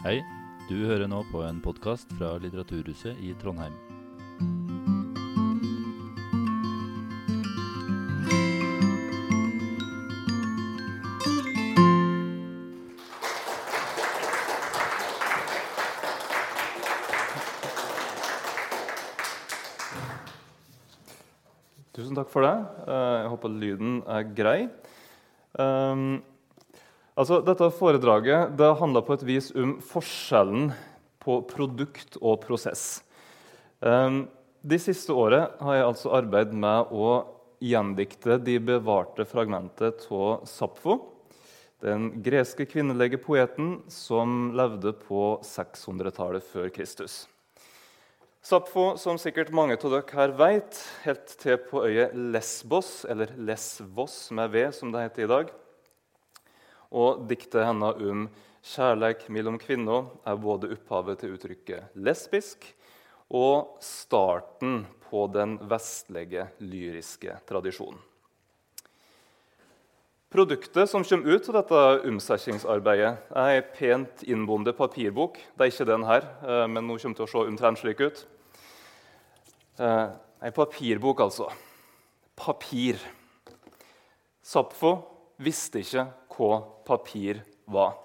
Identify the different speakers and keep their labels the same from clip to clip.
Speaker 1: Hei, du hører nå på en podkast fra Litteraturhuset i Trondheim.
Speaker 2: Tusen takk for det. Eh, Jeg håper lyden er grei. Um, altså, dette foredraget det handler på et vis om forskjellen på produkt og prosess. Um, de siste året har jeg altså arbeidet med å gjendikte de bevarte fragmentet av Sapfo, den greske kvinnelige poeten som levde på 600-tallet før Kristus. Sapfo, som sikkert mange av dere her vet, helt til på øyet Lesbos, eller Lesvos med V, som det heter i dag. Og diktet hennes om kjærleik mellom kvinner er både opphavet til uttrykket lesbisk og starten på den vestlige lyriske tradisjonen. Produktet som kommer ut av dette omsetningsarbeidet, er ei pent innbundet papirbok. Det er ikke den her, eh, men nå kommer til å se omtrent slik ut. Eh, Ei papirbok, altså. Papir. Sapfo visste ikke hva papir var.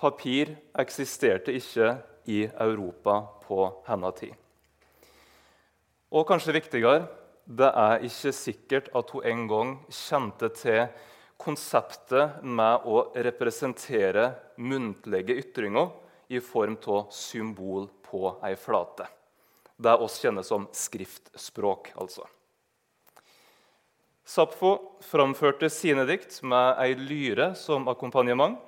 Speaker 2: Papir eksisterte ikke i Europa på hennes tid. Og kanskje viktigere det er ikke sikkert at hun en gang kjente til konseptet med å representere muntlige ytringer i form av symbol på ei flate. Det oss kjenner som skriftspråk. altså. Sapfo framførte sine dikt med ei lyre som akkompagnement.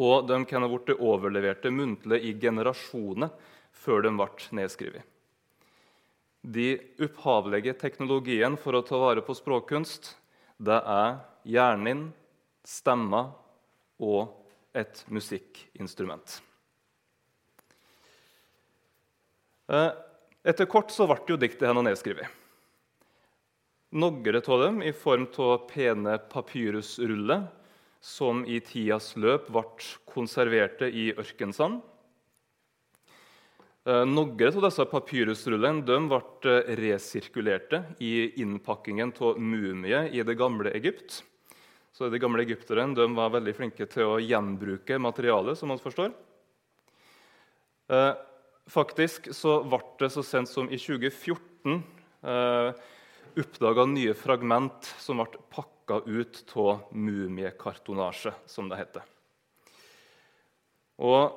Speaker 2: Og de kan ha blitt overleverte muntlig i generasjoner før de ble nedskrevet. De opphavlige teknologien for å ta vare på språkkunst det er hjernen, stemma og et musikkinstrument. Eh, Etter kort så ble jo diktet hennes nedskrevet. Noen av dem i form av pene papyrusruller som i tidas løp ble konserverte i ørkensand. Eh, Noen av disse papyrusrullene ble resirkulerte i innpakkingen av mumier i det gamle Egypt. Så De gamle egypterne var veldig flinke til å gjenbruke materialet. som man forstår. Eh, Faktisk så ble det så sent som i 2014 eh, oppdaga nye fragment som ble pakka ut av mumiekartonasje, som det heter. Og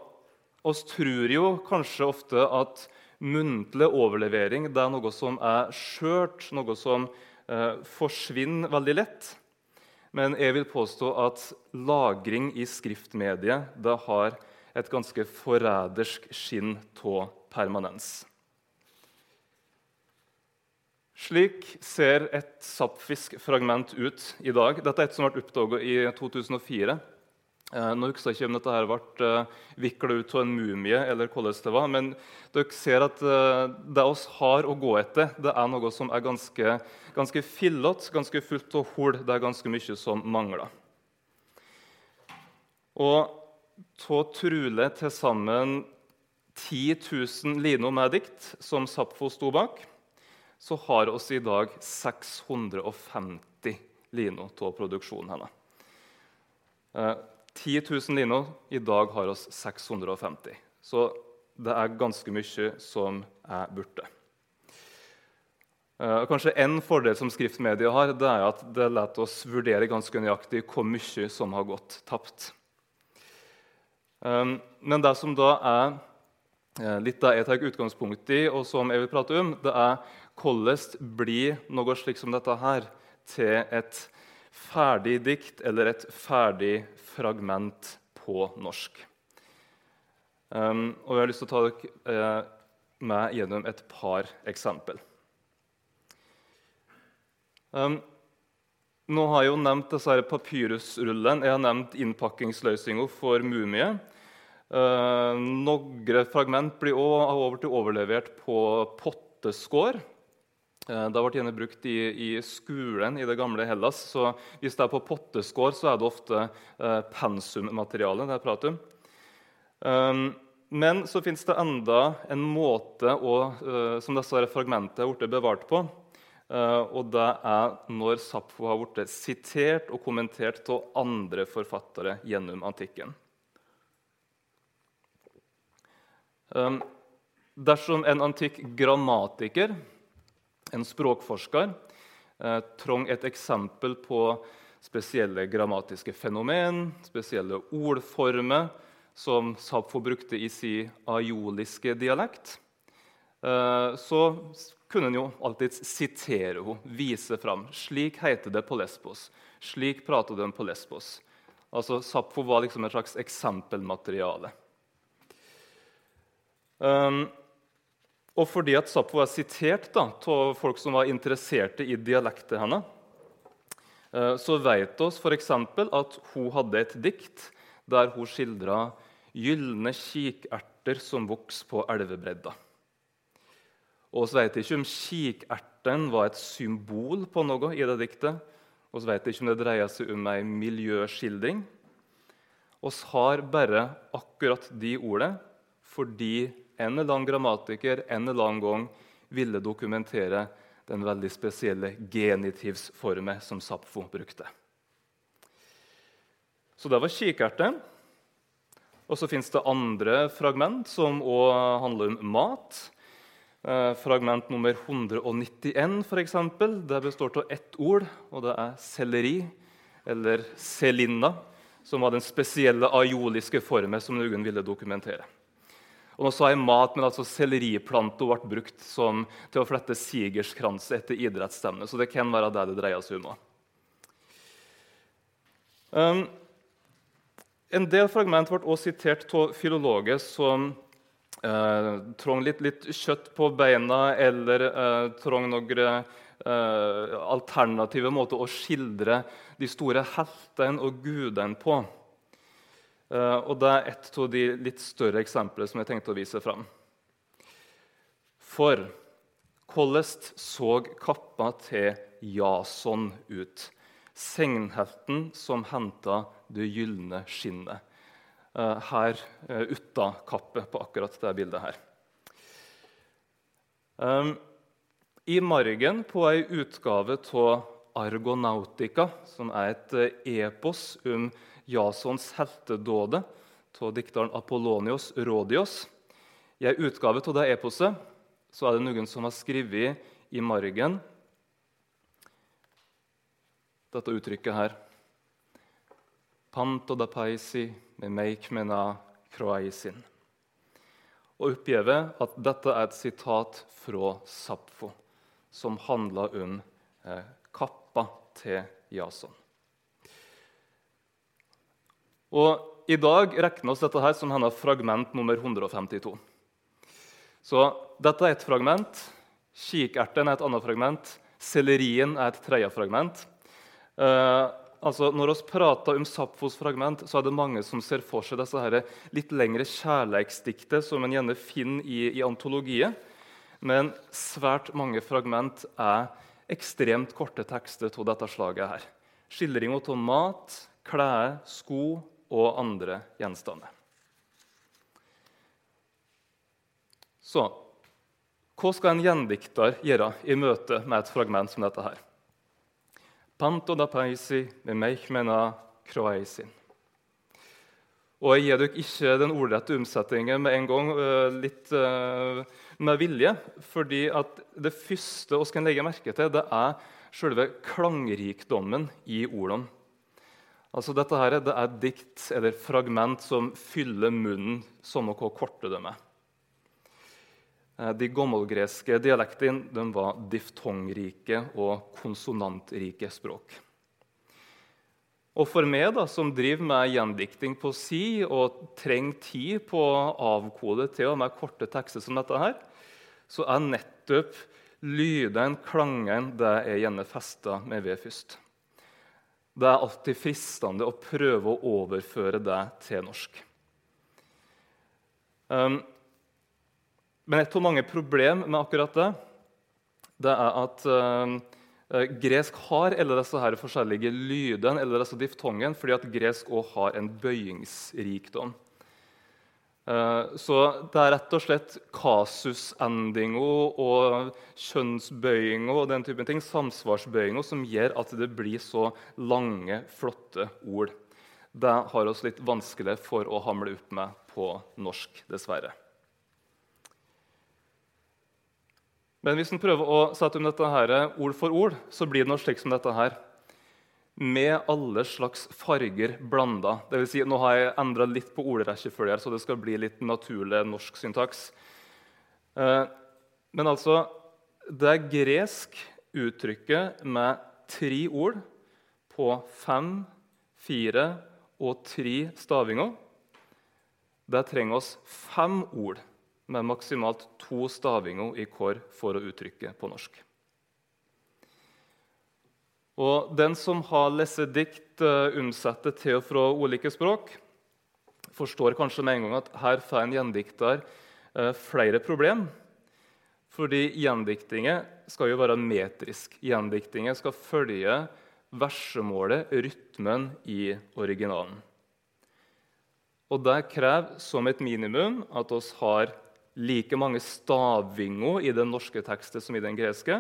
Speaker 2: oss tror jo kanskje ofte at muntlig overlevering det er noe som er skjørt, noe som eh, forsvinner veldig lett. Men jeg vil påstå at lagring i skriftmediet det har et ganske forrædersk skinn av permanens. Slik ser et sapfisk fragment ut i dag. Dette er et som ble oppdaget i 2004. Eh, nå husker jeg ikke om dette her ble uh, vikla ut av en mumie, eller hvordan det var, men dere ser at uh, det oss har å gå etter, det er noe som er ganske, ganske fillete, ganske fullt av hull. Det er ganske mye som mangler. Og av trolig til sammen 10 000 liner med dikt som Sapfo sto bak, så har vi i dag 650 lino av produksjonen hennes. Eh, 10 000 lino. i dag har vi 650. Så det er ganske mye som er borte. Eh, kanskje En fordel som skriftmedia har, det er at det lar oss vurdere ganske nøyaktig hvor mye som har gått tapt. Um, men det som da er eh, litt det jeg tar utgangspunkt i, og som jeg vil prate om, det er hvordan blir noe slikt som dette her til et ferdig dikt eller et ferdig fragment på norsk. Um, og Jeg har lyst til å ta dere eh, med gjennom et par eksempel. Um, nå har jeg jo nevnt disse papyrusrullene. Jeg har nevnt innpakkingsløsninga for mumie. Uh, Noen fragment blir også overlevert på potteskår. Uh, det vært gjerne brukt i, i, skolen i det gamle Hellas. så Hvis det er på potteskår, så er det ofte eh, pensummateriale. det er prat om. Um, men så fins det enda en måte å, uh, som disse fragmentene er blitt bevart på. Uh, og det er når Sapfo har blitt sitert og kommentert av andre forfattere gjennom antikken. Um, dersom en antikk grammatiker, en språkforsker, uh, trong et eksempel på spesielle grammatiske fenomen, spesielle ordformer, som Sapfo brukte i sin aioliske dialekt, uh, så kunne en jo alltid sitere henne, vise fram. Slik heter det på Lesbos. Slik prater de på Lesbos. Altså, Sapfo var liksom et slags eksempelmateriale. Um, og fordi at Sappho er sitert av folk som var interesserte i dialekten hennes, uh, så vet vi f.eks. at hun hadde et dikt der hun skildra gylne kikerter som vokser på elvebredda. Og Vi vet ikke om kikerten var et symbol på noe i det diktet. Og Vi vet ikke om det dreier seg om ei miljøskildring. Vi har bare akkurat de ordene fordi en eller annen grammatiker en eller annen gang ville dokumentere den veldig spesielle genitivsformen som Sapfo brukte. Så det var kikerten. Og så fins det andre fragment som òg handler om mat. Eh, fragment nummer 191 for eksempel, det består av ett ord, og det er selleri, eller selinna, som var den spesielle aioliske formen som noen ville dokumentere. Og nå sa jeg mat, men altså Selleriplanta ble brukt som, til å flette sigerskranse etter idrettsstevne. Så det kan være det det dreier seg om. Um, en del fragment ble også sitert av filologer som eh, trong litt, litt, kjøtt på beina eller eh, trong noen eh, alternative måter å skildre de store heltene og gudene på. Eh, og Det er et av de litt større eksemplene som jeg tenkte å vise fram. For hvordan så kappa til Jason ut? Segnhelten som henta det gylne skinnet. Eh, her uta kappet kappe på akkurat det bildet her. I margen på ei utgave av Argonautica, som er et epos om Jasons heltedåde av dikteren Apollonios Rodios. I ei utgave av det eposet så er det noen som har skrevet i margen dette uttrykket her. Panto da paisi med meikmena kroaisin. Og oppgiver at dette er et sitat fra Sapfo, som handler om eh, kappa til Jason. Og I dag regner vi dette her som hennes fragment nummer 152. Så dette er et fragment. Kikerten er et annet fragment. Sellerien er et tredje fragment. Eh, altså Når vi prater om Sapfos fragment, så er det mange som ser for seg disse her litt lengre kjærleiksdiktet som en gjerne finner i, i antologiet. Men svært mange fragment er ekstremt korte tekster av dette slaget. her. Skildringer av mat, klær, sko og andre gjenstander. Så hva skal en gjendikter gjøre i møte med et fragment som dette? her? Panto da paisi med meichmena kroaisin. Og Jeg gir dere ikke den ordrette omsetningen med en gang, eh, litt uh, med vilje. fordi at det første vi kan legge merke til, det er selve klangrikdommen i ordene. Altså dette her, Det er dikt eller fragment som fyller munnen som noe korte de er. Eh, de gammelgreske dialektene var diftongrike og konsonantrike språk. Og For meg, da, som driver med gjendikting på si og trenger tid på å avkode til og med korte tekster som dette, her, så er nettopp lyden, klangen, det jeg gjerne fester meg ved først. Det er alltid fristende å prøve å overføre det til norsk. Um, men et av mange problem med akkurat det, det er at uh, gresk har alle disse her forskjellige lydene eller disse diftongene fordi at gresk også har en bøyingsrikdom. Eh, så det er rett og slett kasusendinga og kjønnsbøyinga og den typen ting, samsvarsbøyinga, som gjør at det blir så lange, flotte ord. Det har oss litt vanskelig for å hamle opp med på norsk, dessverre. Men hvis en prøver å sette om dette her ord for ord, så blir det noe slik som dette her med alle slags farger blanda. Si, nå har jeg endra litt på ordrekkefølge, så det skal bli litt naturlig norsk syntaks. Eh, men altså Det er gresk uttrykket med tre ord på fem, fire og tre stavinger. Det trenger oss fem ord med maksimalt to stavinger i hver for å uttrykke på norsk. Og Den som har lest dikt omsatte til og fra ulike språk, forstår kanskje med en gang at her får en gjendikter uh, flere problem. Fordi gjendiktinger skal jo være metrisk. Gjendiktinger skal følge versemålet, rytmen, i originalen. Og Det krever som et minimum at vi har like mange stavvinger i den norske tekstet som i den greske.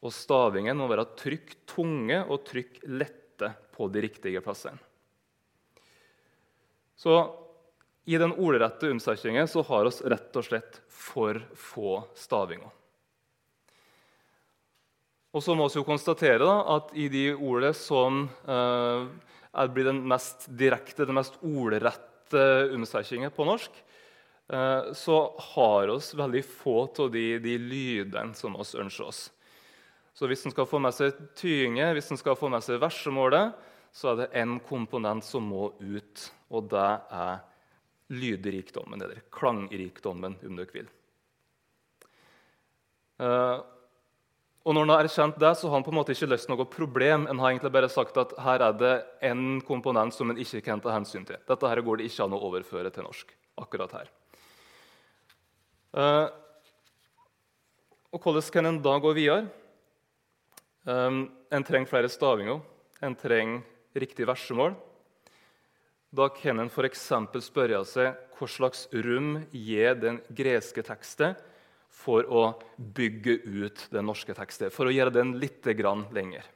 Speaker 2: Og stavingen må være trykk tunge og trykk lette på de riktige plassene. Så i den ordrette omsetningen så har vi rett og slett for få stavinger. Og så må vi jo konstatere da, at i de ordene som eh, blir den mest direkte, den mest ordrette omsetningen på norsk, eh, så har vi veldig få av de, de lydene som vi ønsker oss. Så hvis en skal få med seg tyinge, hvis en skal få med seg versemålet, så er det én komponent som må ut, og det er lydrikdommen, eller klangrikdommen, om dere vil. Uh, og når han har erkjent det, så har han på en måte ikke løst noe problem. En har egentlig bare sagt at her er det én komponent som en ikke kan ta hensyn til. Dette her går det ikke an å overføre til norsk. akkurat her. Uh, og Hvordan kan en da gå videre? Um, en trenger flere stavinger, en trenger riktig versemål. Da kan en f.eks. spørre seg hva slags rom gir den greske tekstet for å bygge ut den norske tekstet, for å gjøre den litt lenger.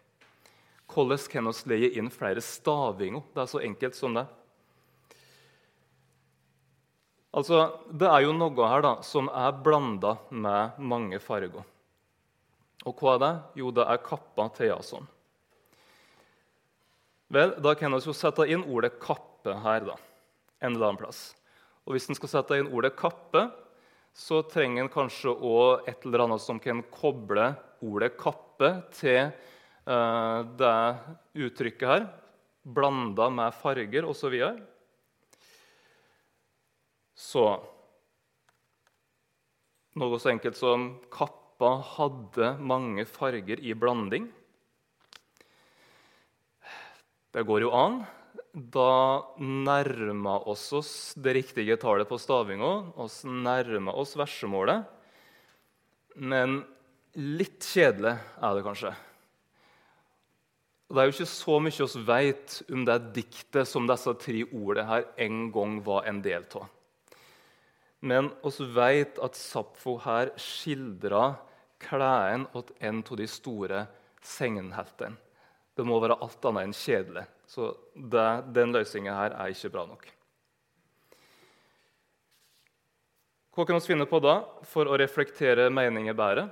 Speaker 2: Hvordan kan vi leie inn flere stavinger? Det er så enkelt som det. Altså, det er jo noe her da, som er blanda med mange farger. Og hva er det? Jo, det er kappa til Jason. Vel, Da kan vi jo sette inn ordet 'kappe' her da, en eller annen plass. Og Hvis en skal sette inn ordet 'kappe', så trenger en kanskje òg et eller annet som kan koble ordet 'kappe' til uh, det uttrykket her, blanda med farger osv. Så, videre. så noe så enkelt som 'kappe' kappa hadde mange farger i blanding. Det går jo an. Da nærma oss oss det riktige tallet på stavinga. oss nærma oss versemålet. Men litt kjedelig er det kanskje. Det er jo ikke så mye vi vet om det diktet som disse tre ordene her en gang var en del av. Men vi vet at Sapfo her skildra klærne til en av de store sengenheltene. Det må være alt annet enn kjedelig. Så det, den løsninga her er ikke bra nok. Hva kan vi finne på da for å reflektere meninger bedre?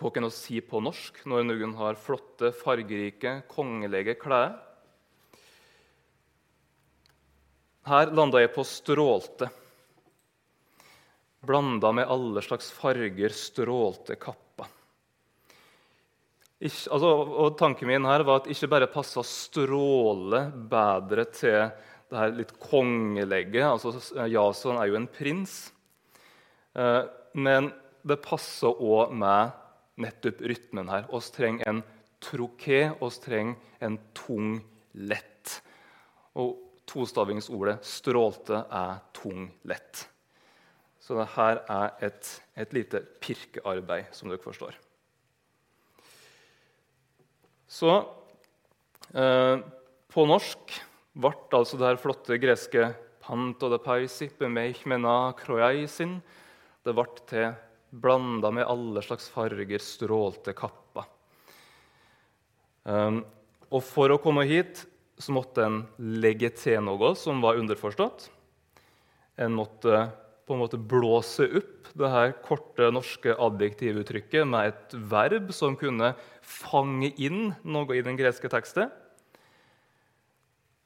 Speaker 2: Hva kan vi si på norsk når noen har flotte, fargerike, kongelige klær? Her landa jeg på 'strålte' blanda med alle slags farger, strålte kappa. Ikke, altså, og Tanken min her var at ikke bare passa stråle bedre til det her litt kongelegget. altså Jason er jo en prins. Eh, men det passer òg med nettopp rytmen her. Vi trenger en troké, vi trenger en tung lett. Og tostavingsordet 'strålte' er tung lett. Så dette er et, et lite pirkearbeid, som dere forstår. Så eh, på norsk ble altså det her flotte greske. Det ble til blanda med alle slags farger, strålte kappa. Um, og for å komme hit så måtte en legge til noe som var underforstått. En måtte på en måte blåse opp det her korte norske adjektivuttrykket med et verb som kunne fange inn noe i den greske tekstet.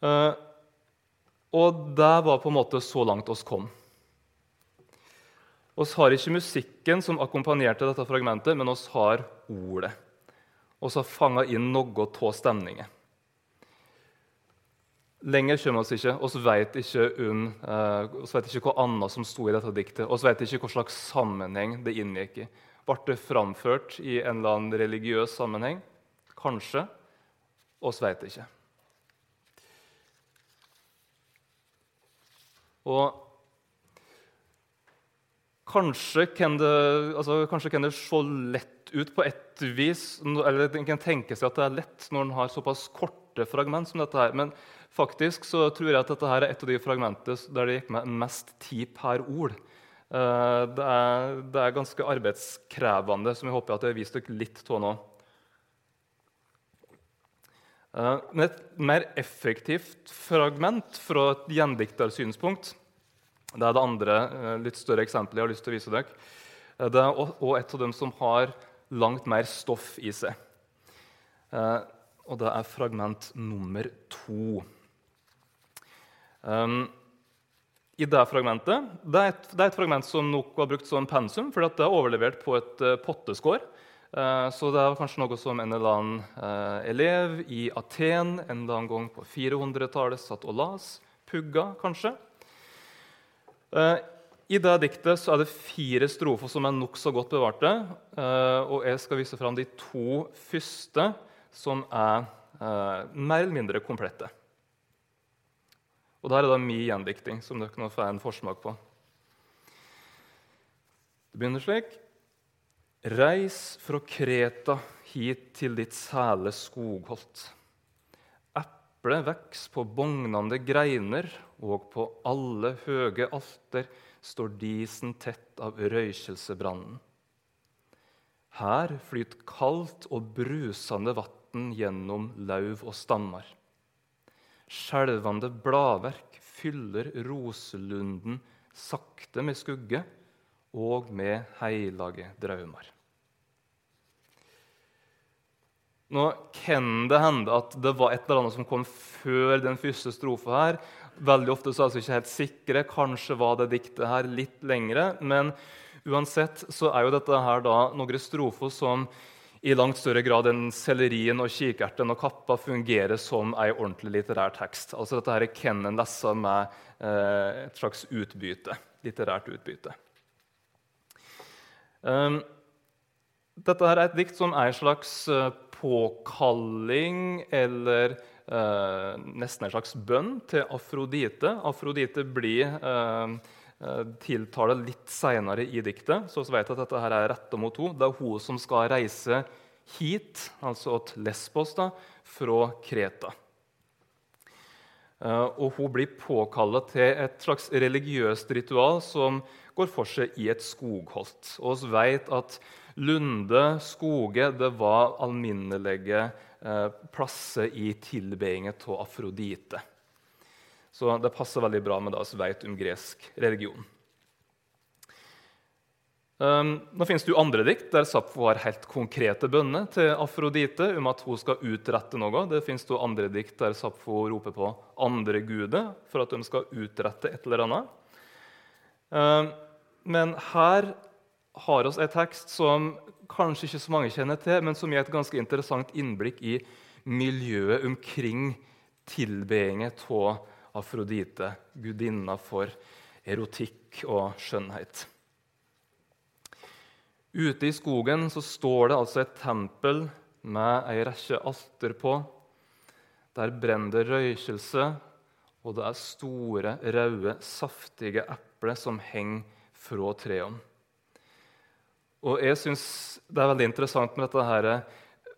Speaker 2: Uh, og det var på en måte så langt oss kom. Vi har ikke musikken som akkompagnerte dette fragmentet, men oss har ordet. Vi har fanga inn noe av stemningen. Lenger kommer vi ikke. Vi vet ikke, un, uh, vet ikke hva annet som sto i dette diktet. Vi vet ikke hva slags sammenheng det inngikk i. Ble det framført i en eller annen religiøs sammenheng? Kanskje. Vi vet ikke. Og kanskje kan, det, altså, kanskje kan det se lett ut på et vis, eller en kan tenke seg at det er lett når en har såpass korte fragment som dette her. Men faktisk så tror jeg at dette her er et av de fragmentene der det gikk med mest tid per ord. Eh, det er, det er ganske arbeidskrevende, som jeg håper at jeg har vist dere litt av nå. Eh, men et mer effektivt fragment fra et gjendiktersynspunkt det er det andre eh, litt større eksempelet jeg har lyst til å vise dere. Det er også et av dem som har langt mer stoff i seg. Og det er fragment nummer to. I det fragmentet Det er et, det er et fragment som nok var brukt som pensum, for det er overlevert på et potteskår. Uh, så det er kanskje noe som en eller annen uh, elev i Aten en eller annen gang på 400-tallet satt og las. Pugga, kanskje. Eh, I det diktet så er det fire strofer som er nokså godt bevarte. Og jeg skal vise fram de to første, som er mer eller mindre komplette. Og Der er det min gjendikting, som dere kan få en forsmak på. Det begynner slik. Reis fra Kreta hit til ditt sæle skogholt. Eplet veks på bognande greiner, og på alle høge alter står disen tett av røykelsesbrannen. Her flyter kaldt og brusende vann gjennom lauv og stammer. Skjelvende bladverk fyller roselunden sakte med skugge og med heilage drømmer. Nå kan det hende at det var et eller annet som kom før den første strofa her. Veldig ofte så er vi ikke helt sikre. Kanskje var det diktet her litt lengre. Men uansett så er jo dette her da noen strofer som i langt større grad enn sellerien og kikerten og kappa fungerer som ei ordentlig litterær tekst. Altså dette her kan en lese med eh, et slags utbyte, litterært utbyte. Um, dette her er et dikt som er en slags uh, påkalling eller uh, nesten en slags bønn til Afrodite. Afrodite blir uh, tiltale litt seinere i diktet, så vi vet at dette her er retta mot henne. Det er hun som skal reise hit, altså til Lesbos, da, fra Kreta. Og hun blir påkalla til et slags religiøst ritual som går for seg i et skogholt. Og vi vet at Lunde, skoge, det var alminnelige eh, plasser i tilbedingen av Afrodite. Så det passer veldig bra med det vi vet om gresk religion. Um, nå finnes det jo andre dikt der Sapfo har helt konkrete bønner til Afrodite om at hun skal utrette noe. Det finnes jo andre dikt der Sapfo roper på andre guder for at de skal utrette et eller annet. Um, men her har vi en tekst som kanskje ikke så mange kjenner til, men som gir et ganske interessant innblikk i miljøet omkring tilbedingen av Afrodite, gudinna for erotikk og skjønnhet. Ute i skogen så står det altså et tempel med ei rekke alter på. Der brenner det røykelse, og det er store, røde, saftige epler som henger fra trærne. Og jeg syns det er veldig interessant med dette her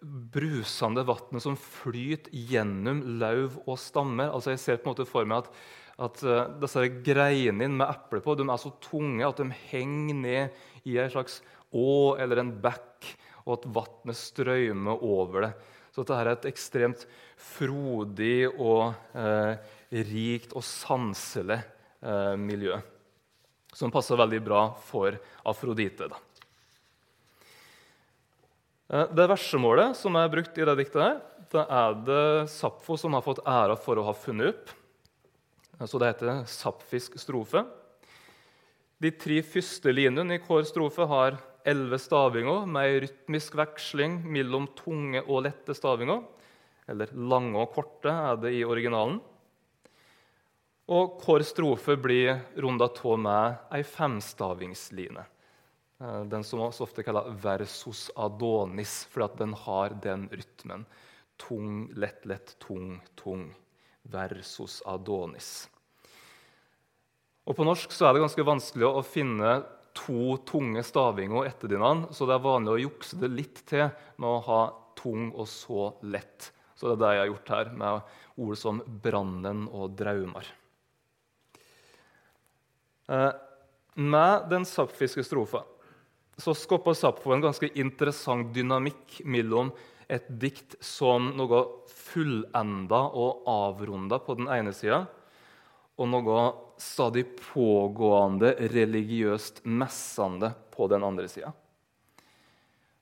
Speaker 2: brusende vannet som flyter gjennom lauv og stammer. Altså Jeg ser på en måte for meg at, at uh, disse greinene med eple på de er så tunge at de henger ned i en slags å eller en bekk, og at vannet strømmer over det. Så dette er et ekstremt frodig og eh, rikt og sanselig eh, miljø. Som passer veldig bra for Afrodite. da. Eh, det versemålet som er brukt i det diktet, her, det er det Sapfo som har fått æra for å ha funnet opp. Eh, så det heter sapfisk strofe. De tre første linjene i hver strofe har elleve stavinger med ei rytmisk veksling mellom tunge og lette stavinger. Eller lange og korte er det i originalen. Og hver strofe blir runda av med ei femstavingsline. Eh, den som også ofte kalles versus adonis, fordi den har den rytmen. Tung, lett, lett, tung, tung. Versus adonis. Og På norsk så er det ganske vanskelig å finne to tunge stavinger etter hverandre, så det er vanlig å jukse det litt til med å ha tung og så lett. Så det er det jeg har gjort her, med ord som 'brannen' og 'draumar'. Eh, med den sapfiske strofa så skapar Sapfo en ganske interessant dynamikk mellom et dikt som noe fullenda og avrunda på den ene sida, og noe stadig pågående religiøst messende på den andre sida.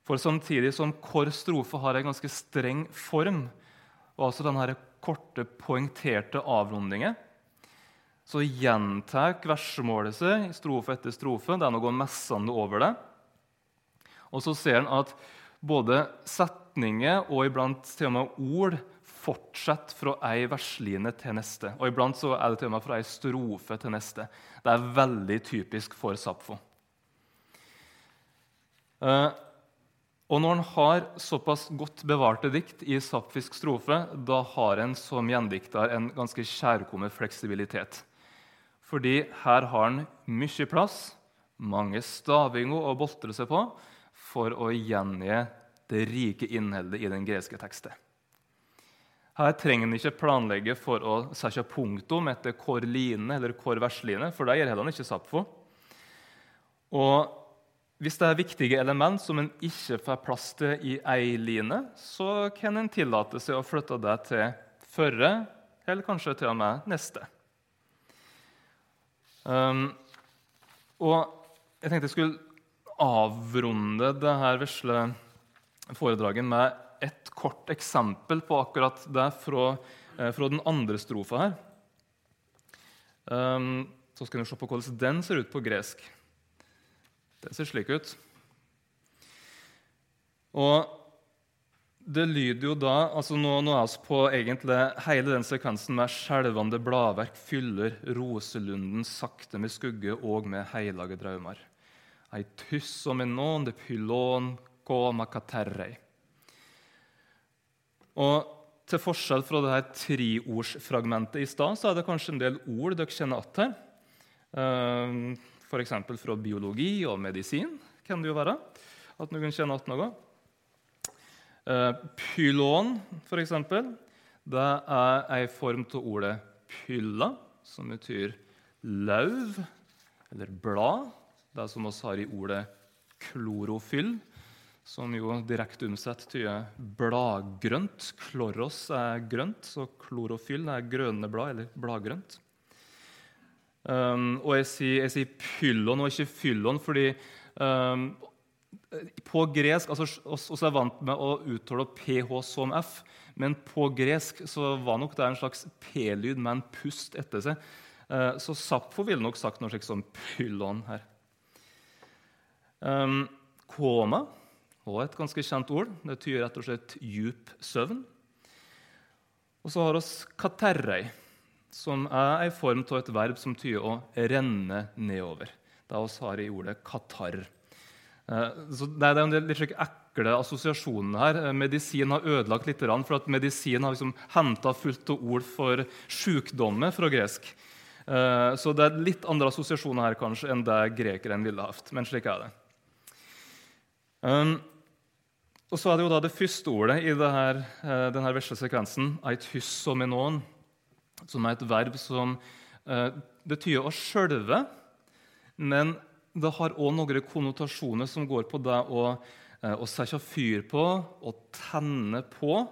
Speaker 2: For samtidig som hver strofe har en ganske streng form, og altså denne korte, poengterte avrundinger, så gjentar versmålet seg strofe etter strofe. Det er noe messende over det. Og så ser han at både setninger og iblant til og med ord fortsetter fra ei versline til neste. Og iblant så er det til og med fra ei strofe til neste. Det er veldig typisk for Sapfo. Uh, og når en har såpass godt bevarte dikt i sapfisk strofe, da har en som gjendikter en ganske kjærkommen fleksibilitet. Fordi her har en mye plass, mange stavinger å boltre seg på, for å gjengi det rike innholdet i den greske teksten. Her trenger en ikke planlegge for å sette punktum etter hvor line eller hvor versline, for det gjør heller ikke Sapfo. Og hvis det er viktige element som en ikke får plass til i ei line, så kan en tillate seg å flytte det til førre, eller kanskje til og med neste. Um, og jeg tenkte jeg skulle avrunde dette vesle foredraget med et kort eksempel på akkurat det fra, eh, fra den andre strofa her. Um, så skal vi se på hvordan den ser ut på gresk. Den ser slik ut. Og det lyder jo da altså Nå, nå er vi på egentlig hele den sekvensen med skjelvende bladverk fyller roselunden sakte med skugge og med heilage drømmer Og til forskjell fra det her triordsfragmentet i stad, så er det kanskje en del ord dere kjenner igjen her. Uh, F.eks. fra biologi og medisin kan det jo være at noen kjenner igjen noe. Uh, pylon, f.eks., det er ei form av ordet pylla, som betyr lauv eller blad det som vi har i ordet klorofyll, som jo direkte omsett tyder bladgrønt. Kloros er grønt, så klorofyll er grønne blad, eller bladgrønt. Um, og jeg sier, jeg sier, pyllon og ikke fyllon fordi um, på gresk altså, oss er vant med å uttale ph som f, men på gresk så var nok det en slags p-lyd med en pust etter seg. Uh, så Sapfo ville nok sagt noe slikt som pyllon her. Um, koma og et ganske kjent ord. Det tyder rett og slett djup søvn. Og så har vi katerrei, som er en form av et verb som tyder å renne nedover. Det vi har i ordet katar. Uh, så det er en del litt ekle assosiasjoner her. Uh, medisin har ødelagt litt, for at medisin har liksom henta fullt av ord for sykdommer fra gresk. Uh, så det er litt andre assosiasjoner her kanskje enn det grekeren ville hatt. Men slik er det. Um, Og så er det jo da det første ordet i denne, eh, denne vesle sekvensen, eit hysomenon, som er et verb som uh, betyr å skjølve, men det har òg noen konnotasjoner som går på det å, eh, å sette fyr på, å tenne på.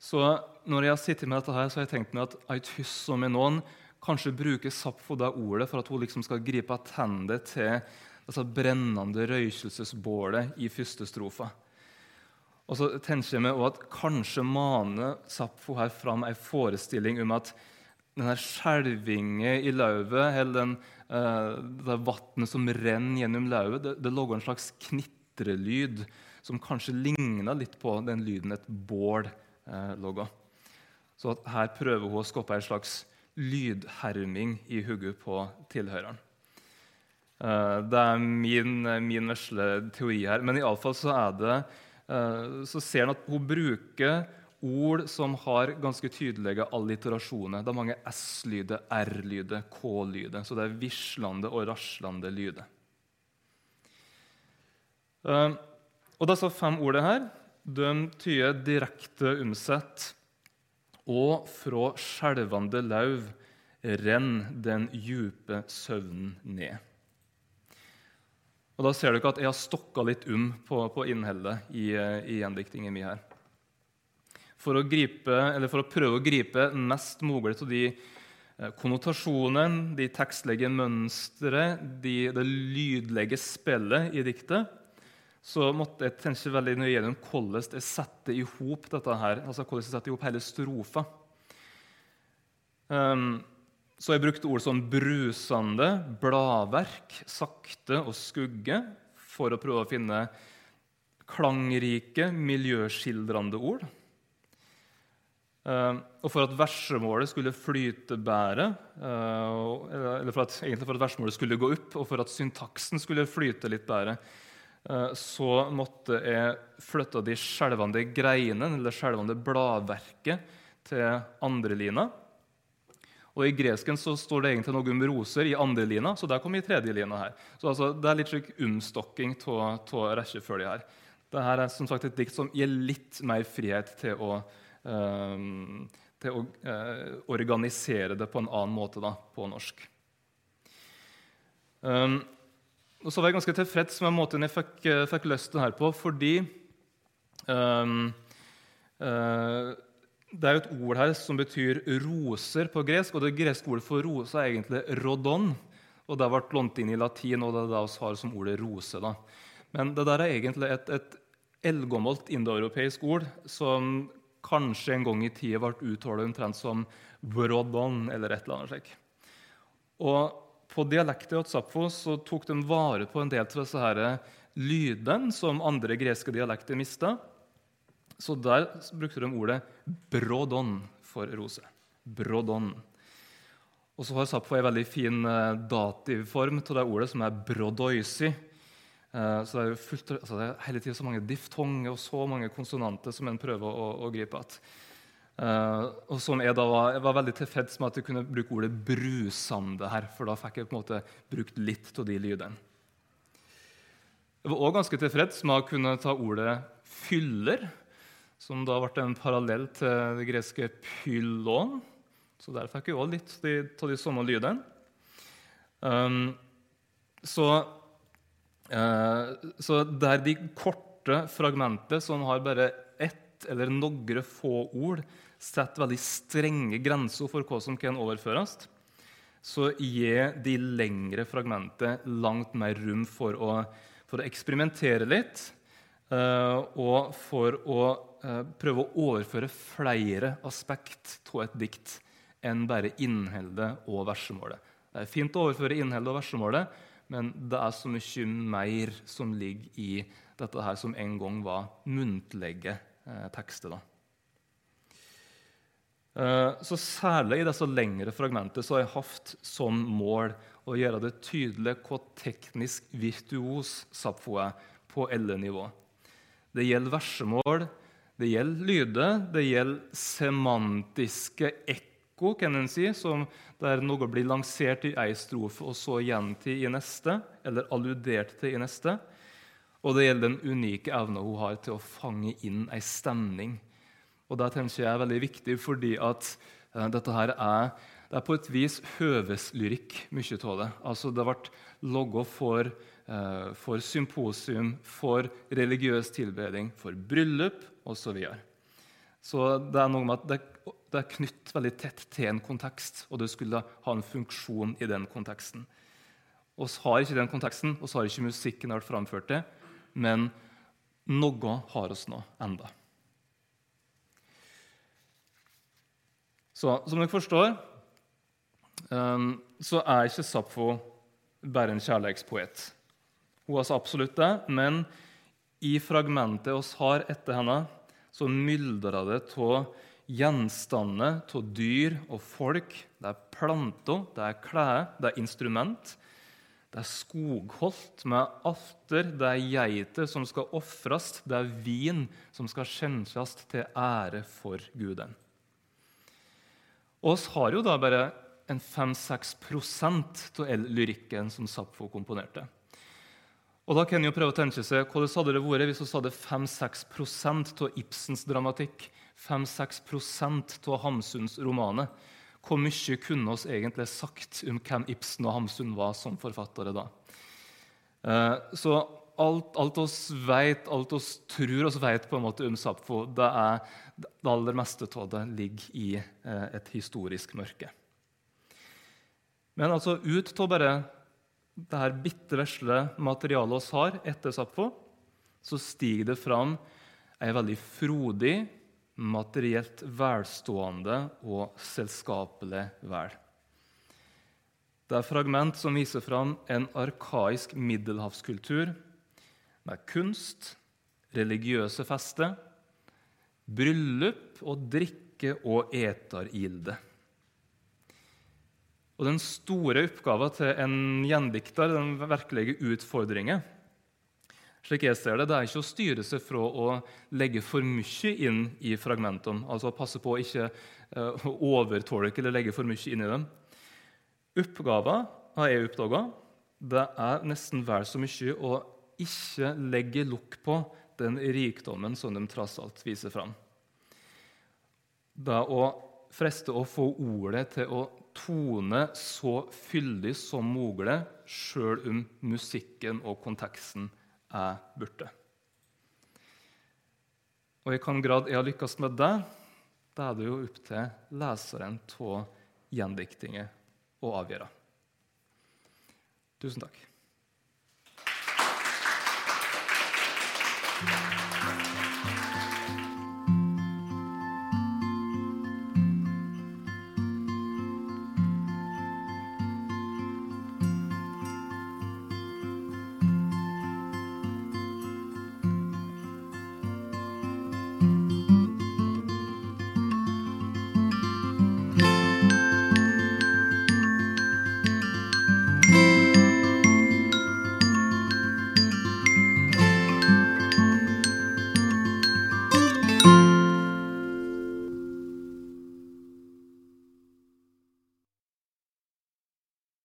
Speaker 2: Så når jeg har sittet med dette her, så har jeg tenkt meg at eit hysomenon kanskje bruker Sapfo det ordet for at hun liksom skal gripe tennene til altså brennende røykelsesbålet i første strofa. Og så tenker meg også at Kanskje maner Sapfo her fram en forestilling om at denne skjelvinga i lauvet, eller den, uh, det vannet som renner gjennom lauvet, det, det lager en slags knitrelyd som kanskje ligner litt på den lyden et bål uh, lager. Så her prøver hun å skape en slags lydherming i hodet på tilhøreren. Uh, det er min, min vesle teori her. Men iallfall så er det Eh, så ser han at hun bruker ord som har ganske tydelige alliterasjoner. Det er mange S-lyder, R-lyder, K-lyder. Så det er vislende og raslende lyder. Eh, og disse fem ordene her de tyder direkte omsett og fra skjelvende lauv renn den djupe søvnen ned. Og Da ser dere at jeg har stokka litt um på, på innholdet i, i gjendiktingen min her. For å, gripe, for å, prøve å gripe mest mulig av de eh, konnotasjonene, de tekstlige mønstre, de, det lydlige spillet i diktet, så måtte jeg tenke veldig nøye gjennom hvordan jeg setter i hop dette her, altså hvordan jeg setter i hele strofa. Um, så jeg brukte ord som brusende, bladverk, sakte og skugge for å prøve å finne klangrike, miljøskildrende ord. Uh, og for at versemålet skulle flyte bedre, uh, eller for at, egentlig for at versemålet skulle gå opp, og for at syntaksen skulle flyte litt bedre, uh, så måtte jeg flytte de skjelvende greinene, eller skjelvende bladverket, til andrelina. Og I gresken så står det egentlig noe om roser i andre lina, så der kommer i tredje lina her. Så altså, Det er litt slik omstokking av rekkefølge her. Dette er som sagt et dikt som gir litt mer frihet til å, um, til å uh, organisere det på en annen måte da, på norsk. Um, og så var jeg ganske tilfreds med måten jeg fikk, uh, fikk løst det her på, fordi um, uh, det er jo et ord her som betyr roser på gresk. og Det greske ordet for rose er egentlig rodon. og Det har vært lånt inn i latin, og det er det vi har som ordet rose. Da. Men det der er egentlig et, et eldgammelt indoeuropeisk ord som kanskje en gang i tida ble uttalt omtrent som brodon eller et eller annet slikt. Og på dialektet i Sapfo så tok de vare på en del av disse lydene som andre greske dialekter mista. Så der brukte de ordet 'brodon' for rose. Brodon. Og så har Sapfo en veldig fin eh, dativform til det ordet, som er 'brodoisi'. Eh, så det er, fullt, altså det er hele tiden så mange diftonger og så mange konsonanter som en prøver å, å gripe igjen. Uh, og som jeg da var, jeg var veldig tilfreds med at jeg kunne bruke ordet 'brusande' her. For da fikk jeg på en måte brukt litt av de lydene. Jeg var òg ganske tilfreds med å kunne ta ordet 'fyller' som da ble en parallell til det greske pylon. Så der fikk vi òg litt av de, samme lydene. Um, så, uh, så der de korte fragmentet som har bare ett eller noen få ord, setter veldig strenge grenser for hva som kan overføres, så gir de lengre fragmentet langt mer rom for å, for å eksperimentere litt, uh, og for å prøve å overføre flere aspekt av et dikt enn bare innholdet og versemålet. Det er fint å overføre innholdet og versemålet, men det er så mye mer som ligger i dette her som en gang var muntlige eh, tekster. Eh, så Særlig i disse lengre fragmentene så har jeg hatt som mål å gjøre det tydelig hvor teknisk virtuos Sapfo er på alle nivå. Det gjelder versemål, det gjelder lyder, det gjelder semantiske ekko, kan en si, som der noe blir lansert i ei strofe og så gjentatt i neste, eller alludert til i neste. Og det gjelder den unike evna hun har til å fange inn ei stemning. Og Det tenker jeg er veldig viktig, fordi at uh, dette her er, det er på et vis høveslyrikk, mye av det. Altså, det ble logga for, uh, for symposium, for religiøs tilbeding, for bryllup osv. Så, videre. så det er noe med at det, det er knytt veldig tett til en kontekst, og det skulle ha en funksjon i den konteksten. Vi har ikke den konteksten, vi har ikke musikken vært framført det, men noe har oss nå enda. Så som dere forstår, um, så er ikke Sapfo bare en kjærlighetspoet. Hun er så absolutt det, men i fragmentet vi har etter henne, så myldrer det av gjenstander, av dyr og folk. Det er planter, det er klær, det er instrument. Det er skogholt med alter, det er geiter som skal ofres, det er vin som skal skjenkes til ære for Guden. Og vi har jo da bare en 5-6 av lyrikken som Sapfo komponerte. Og da kan en jo prøve å tenke seg Hvordan hadde det vært hvis vi hadde 5-6 av Ibsens dramatikk, 5-6% av Hamsuns romaner? Hvor mye kunne oss egentlig sagt om hvem Ibsen og Hamsun var som forfattere da? Eh, så alt, alt oss vet, alt oss tror oss vet på en måte om Sapfo, det, er, det aller meste av det ligger i eh, et historisk mørke. Men altså ut av bare det her bitte vesle materialet vi har etter Sappho, så stiger det fram ei veldig frodig, materielt velstående og selskapelig vel. Det er fragment som viser fram en arkaisk middelhavskultur med kunst, religiøse fester, bryllup og drikke- og etergilde. Og Den store oppgaven til en gjendikter, den virkelige utfordringen, slik jeg ser det, det er ikke å styre seg fra å legge for mye inn i fragmentene. Altså passe på å ikke uh, overtolke eller legge for mye inn i dem. Oppgaven har jeg oppdaga. Det er nesten vel så mye å ikke legge lukk på den rikdommen som de tross alt viser fram. Det å freste å få ordet til å tone så fyldig som mulig, sjøl om musikken og konteksten er borte. Og i hvilken grad jeg har lykkes med det, da er det jo opp til leseren av gjendiktinger å avgjøre. Tusen takk.